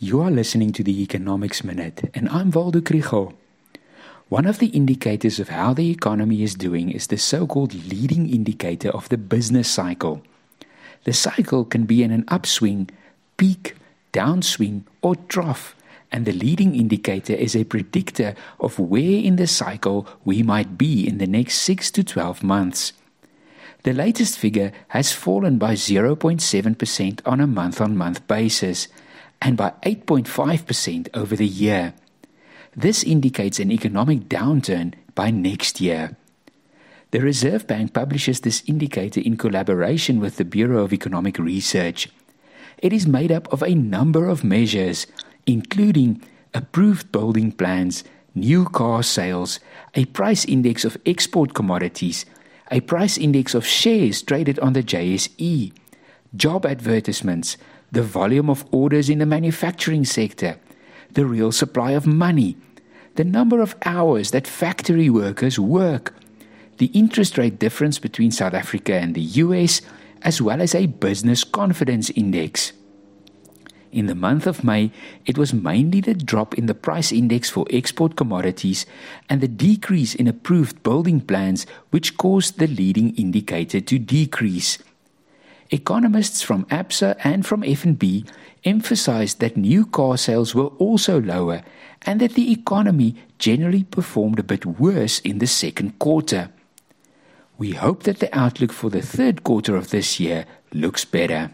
You are listening to the Economics Minute, and I'm Waldo Krugell. One of the indicators of how the economy is doing is the so called leading indicator of the business cycle. The cycle can be in an upswing, peak, downswing, or trough, and the leading indicator is a predictor of where in the cycle we might be in the next 6 to 12 months. The latest figure has fallen by 0.7% on a month on month basis and by 8.5% over the year. This indicates an economic downturn by next year. The Reserve Bank publishes this indicator in collaboration with the Bureau of Economic Research. It is made up of a number of measures, including approved building plans, new car sales, a price index of export commodities, a price index of shares traded on the JSE, job advertisements, the volume of orders in the manufacturing sector, the real supply of money, the number of hours that factory workers work, the interest rate difference between South Africa and the US, as well as a business confidence index. In the month of May, it was mainly the drop in the price index for export commodities and the decrease in approved building plans which caused the leading indicator to decrease. Economists from ABSA and from FNB emphasized that new car sales were also lower and that the economy generally performed a bit worse in the second quarter. We hope that the outlook for the third quarter of this year looks better.